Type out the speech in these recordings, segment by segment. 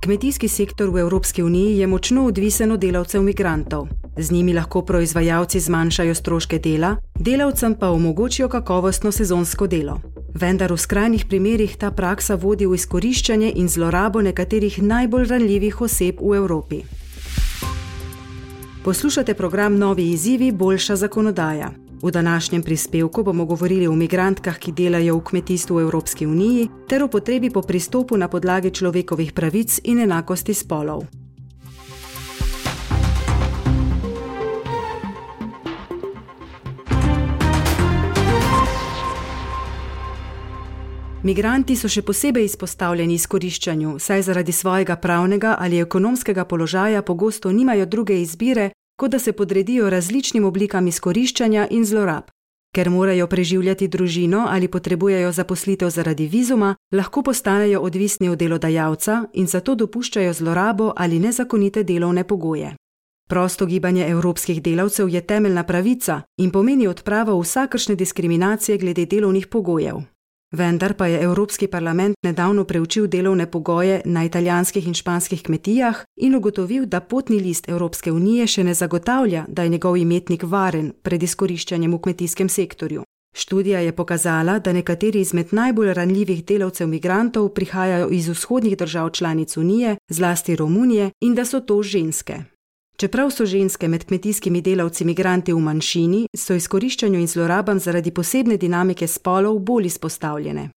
Kmetijski sektor v Evropski uniji je močno odvisen od delavcev migrantov. Z njimi lahko proizvajalci zmanjšajo stroške dela, delavcem pa omogočijo kakovostno sezonsko delo. Vendar v skrajnih primerjih ta praksa vodi v izkoriščanje in zlorabo nekaterih najbolj ranljivih oseb v Evropi. Poslušate program Novi izzivi, boljša zakonodaja. V današnjem prispevku bomo govorili o migrantkah, ki delajo v kmetijstvu v Evropski uniji, ter o potrebi po pristopu na podlagi človekovih pravic in enakosti spolov. Migranti so še posebej izpostavljeni izkoriščanju, saj zaradi svojega pravnega ali ekonomskega položaja pogosto nimajo druge izbire, kot da se podredijo različnim oblikam izkoriščanja in zlorab. Ker morajo preživljati družino ali potrebujejo zaposlitev zaradi vizuma, lahko postanejo odvisni od delodajalca in zato dopuščajo zlorabo ali nezakonite delovne pogoje. Prosto gibanje evropskih delavcev je temeljna pravica in pomeni odpravo vsakršne diskriminacije glede delovnih pogojev. Vendar pa je Evropski parlament nedavno preučil delovne pogoje na italijanskih in španskih kmetijah in ugotovil, da potni list Evropske unije še ne zagotavlja, da je njegov imetnik varen pred izkoriščanjem v kmetijskem sektorju. Študija je pokazala, da nekateri izmed najbolj ranljivih delavcev migrantov prihajajo iz vzhodnih držav članic Unije, zlasti Romunije, in da so to ženske. Čeprav so ženske med kmetijskimi delavci migranti v manjšini, so izkoriščanju in zlorabam zaradi posebne dinamike spolov bolj izpostavljene.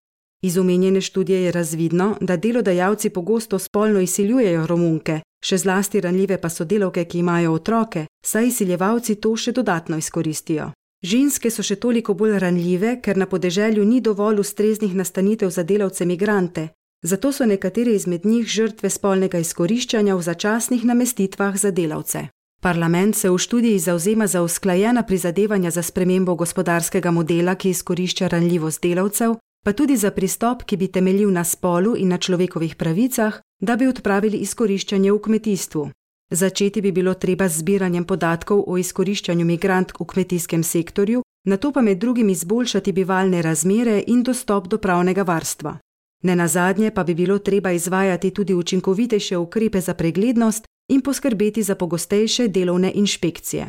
Iz omenjene študije je razvidno, da delodajalci pogosto spolno izsiljujejo romunke, še zlasti ranljive pa so delavke, ki imajo otroke, saj izsiljevalci to še dodatno izkoristijo. Ženske so še toliko bolj ranljive, ker na podeželju ni dovolj ustreznih nastanitev za delavce migrante, zato so nekateri izmed njih žrtve spolnega izkoriščanja v začasnih namestitvah za delavce. Parlament se v študiji zauzema za usklajena prizadevanja za spremembo gospodarskega modela, ki izkorišča ranljivost delavcev, pa tudi za pristop, ki bi temeljil na spolu in na človekovih pravicah, da bi odpravili izkoriščanje v kmetijstvu. Začeti bi bilo treba z zbiranjem podatkov o izkoriščanju migrantk v kmetijskem sektorju, na to pa med drugim izboljšati bivalne razmere in dostop do pravnega varstva. Ne na zadnje pa bi bilo treba izvajati tudi učinkovitejše ukrepe za preglednost in poskrbeti za pogostejše delovne inšpekcije.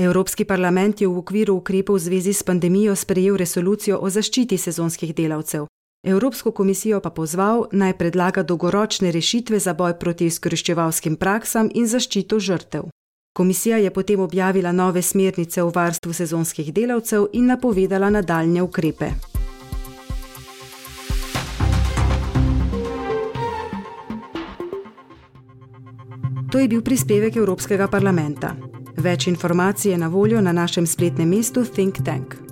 Evropski parlament je v okviru ukrepov v zvezi s pandemijo sprejel resolucijo o zaščiti sezonskih delavcev. Evropsko komisijo pa pozval naj predlaga dolgoročne rešitve za boj proti izkoriščevalskim praksam in zaščito žrtev. Komisija je potem objavila nove smernice o varstvu sezonskih delavcev in napovedala nadaljne ukrepe. To je bil prispevek Evropskega parlamenta. Več informacij je na voljo na našem spletnem mestu Think Tank.